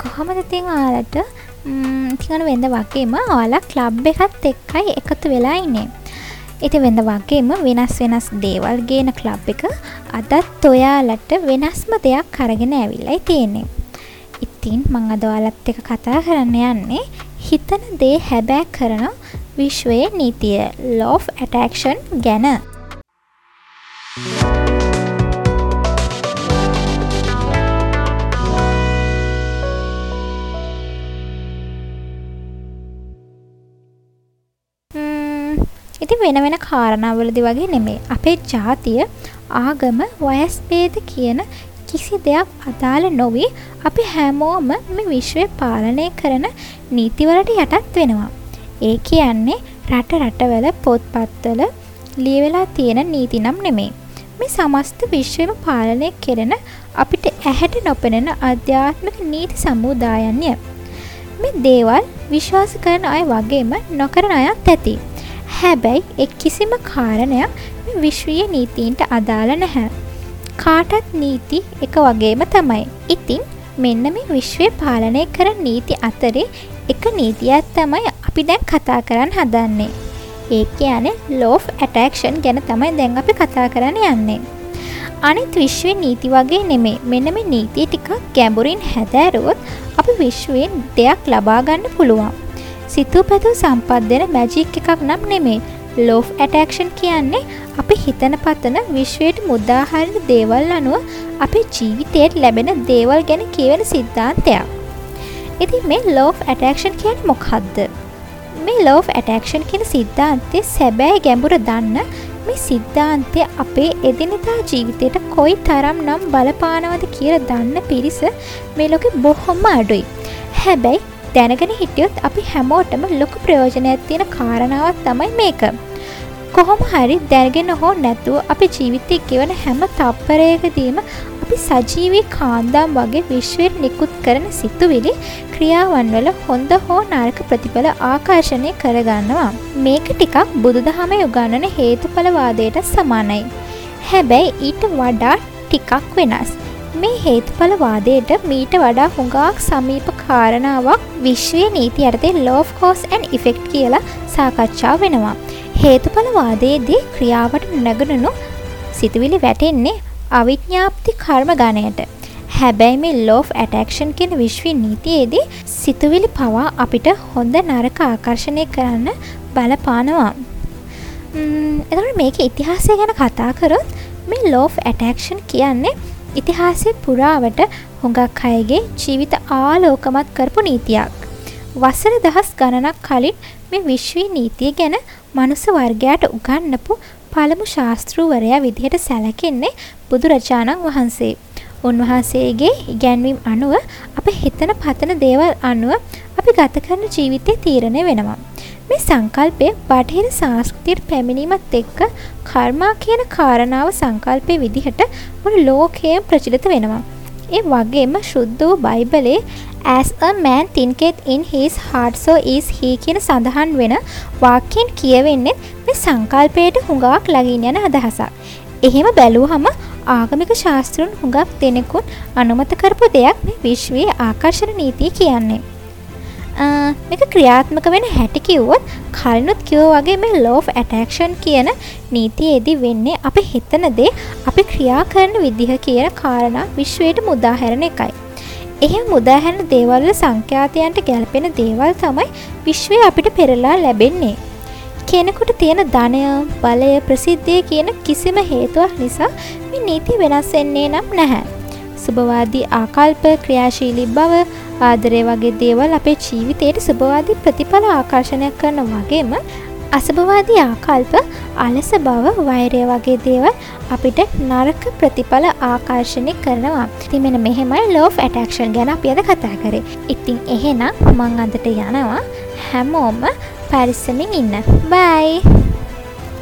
කොහොමද තින් ඔයාලට? ඉතිඟන වෙන්න වගේම ඔයාලා කලබ් එකත් එක්කයි එකතු වෙලා ඉන්නේ. ඉති වෙන්න වගේම වෙනස් වෙනස් දේවල් ගේන කලබ් එක අදත් ඔයාලට වෙනස්ම දෙයක් කරගෙන ඇවිල්ලයි තියෙන්නේ. ඉතින් මං අද ඔයාලත් එක කතා කරන්න යන්නේ හිතන දේ හැබෑ කරන විශ්වයේ නීතිය ලෝෆ් ඇටක්ෂන් ගැන. ඉති වෙන වෙන කාරණාවලදි වගේ නෙමේ අපේ ජාතිය ආගම වයස්පේද කියන කිසි දෙයක් අදාළ නොවී අපි හැමෝම මේ විශ්වය පාලනය කරන නීතිවලට යටත් වෙනවා. ඒ කියන්නේ රට රටවල පොත්පත්වල ලියවෙලා තියෙන නීති නම් නෙමේ. මේ සමස්ත විශ්වම පාලනය කෙරෙන අපිට ඇහැට නොපෙනෙන අධ්‍යාත්මික නීති සමුදායන්ය. මේ දේවල් විශ්වාස කරන අය වගේම නොකරන අයත් ඇති. හැබැයි එක් කිසිම කාරණයක් විශ්වීය නීතීන්ට අදාළ නැහැ. කාටත් නීති එක වගේම තමයි. ඉතින් මෙන්න මේ විශ්වය පාලනය කර නීති අතරේ එක නීතියක් තමයි අපි දැන් කතා කරන්න හදන්නේ. ඒ කියන්නේ ලෝෆ් ඇටක්ෂන් ගැන තමයි දැන් අපි කතා කරන්න යන්නේ. අනිත් විශ්වය නීති වගේ නෙමේ මෙන්න මේ නීතිය ටිකක් ගැඹුරින් හැදෑරුවොත් අපි විශ්වයෙන් දෙයක් ලබාගන්න පුළුවන්. සිතූ පැතුූ සම්පත් දෙන මැජික් එකක් නම් නෙමේ ලෝෆ් ඇටක්ෂන් කියන්නේ අපි හිතන පතන විශ්වයට මුදාහරණ දේවල් අනුව අපි ජීවිතයට ලැබෙන දේවල් ගැන කියවෙන සිද්ධාන්තයක්. ඉති මේ ලෝෆ් ඇටක්ෂන් කියන මොකක්ද. මේ ලෝෆ් ඇටක්ෂන් කියන සිද්ධාන්තය සැබෑ ගැඹුර දන්න මේ සිද්ධාන්තය අපේ එදිනතා ජීවිතයට කොයි තරම් නම් බලපානවද කියර දන්න පිරිස මේ ලොක බොහොම්ම අඩුයි. හැබැයි දැනගෙන හිටියොත් අපි හැමෝටම ලොකු ප්‍රයෝජනයක් තියෙන කාරණාවක් තමයි මේක. කොහොම හරි දැනගෙන හෝ නැතුව අපි ජීවිතය ගෙවන හැම තප්පරයකදීම අපි සජීවී කාන්දාම් වගේ විශ්වයට නිකුත් කරන සිතුවිලි ක්‍රියාවන් වල හොඳ හෝ නරක ප්‍රතිඵල ආකර්ශණය කරගන්නවා. මේක ටිකක් බුදුදහම යුගන්නන හේතුඵලවාදයට සමානයි. හැබැයි ඊට වඩා ටිකක් වෙනස්. මේ හේතුඵලවාදයට මීට වඩා හුඟාක් සමීප කාරණාවක් විශ්වය නීති අරතේ law of cause and effect කියලා සාකච්ඡා වෙනවා. හේතුඵලවාදයේදී ක්‍රියාවට නැගනනු සිතුවිලි වැටෙන්නේ අවිඥාප්ති කර්ම ගණයට. හැබැයි මේ ලෝෆ් ඇටක්ෂන් කෙන විශ්වී නීතියේදී සිතුවිලි පවා අපිට හොඳ නරක ආකර්ශණය කරන්න බලපානවා. එතට මේක ඉතිහාසය ගැන කතා කරොත් මේ ලෝෆ් ඇටක්ෂන් කියන්නේ ඉතිහාසය පුරාවට හොඟක් අයගේ ජීවිත ආලෝකමත් කරපු නීතියක්. වසර දහස් ගණනක් කලින් මේ විශ්වී නීතිය ගැන මනුස වර්ගයාට උගන්නපු පළමු ශාස්තෘවරයා විදිහට සැලකෙන්නේ බුදුරජාණන් වහන්සේ. උන්වහන්සේගේ ඉගැන්වීම් අනුව අප හිතන පතන දේවල් අනුව අපි ගත කරන ජීවිතය තීරණය වෙනවා. මේ සංකල්පය බටහිර සංස්කෘතියට පැමිණීමත් එක්ක කර්මා කියන කාරණාව සංකල්පය විදිහට මුළු ලෝකයෙන් ප්‍රචලිත වෙනවා. ඒ වගේම ශුද්ධ වූ බයිබලේ as a man thinketh in his heart so is he කියන සඳහන් වෙන වාක්‍යයෙන් කියවෙන්නේ මේ සංකල්පයට හුඟක් ලගින් යන අදහසක්. එහෙම බැලූහම ආගමික ශාස්ත්‍රෘන් හුඟක් දෙනෙකුන් අනුමත කරපු දෙයක් මේ විශ්වයේ ආකර්ශණ නීතිය කියන්නේ. මේක ක්‍රියාත්මක වෙන හැටි කිව්වොත් කලිනුත් කිව්ව වගේ මේ ලෝෆ් ඇටක්ෂන් කියන නීතියේදී වෙන්නේ අපි හිතන දේ අපි ක්‍රියා කරන විදිහ කියන කාරණා විශ්වයට මුදාහැරණ එකයි. එහෙම මුදාහැරන දේවල්ල සංඛ්‍යාතයන්ට ගැලපෙන දේවල් තමයි විශ්වය අපිට පෙරලා ලැබෙන්නේ. කෙනෙකුට තියෙන ධනය බලය ප්‍රසිද්ධිය කියන කිසිම හේතුවක් නිසා මේ නීති වෙනස් වෙන්නේ නම් නැහැ. සුභවාදී ආකල්ප ක්‍රියාශීලී බව ආදරය වගේ දේවල් අපේ ජීවිතයට සුභවාදී ප්‍රතිඵල ආකර්ශණයක් කරන වගේම අසභවාදී ආකල්ප අලස බව වෛරය වගේ දේවල් අපිට නරක ප්‍රතිඵල ආකර්ශණය කරනවා. තිමෙන මෙහෙමයි ලෝෆ් ඇටක්ෂන් ගැන අප අද කතා කරේ. ඉතිං එහෙනම් මං අදට යනවා හැමෝම පරිස්සමින් ඉන්න. බයි!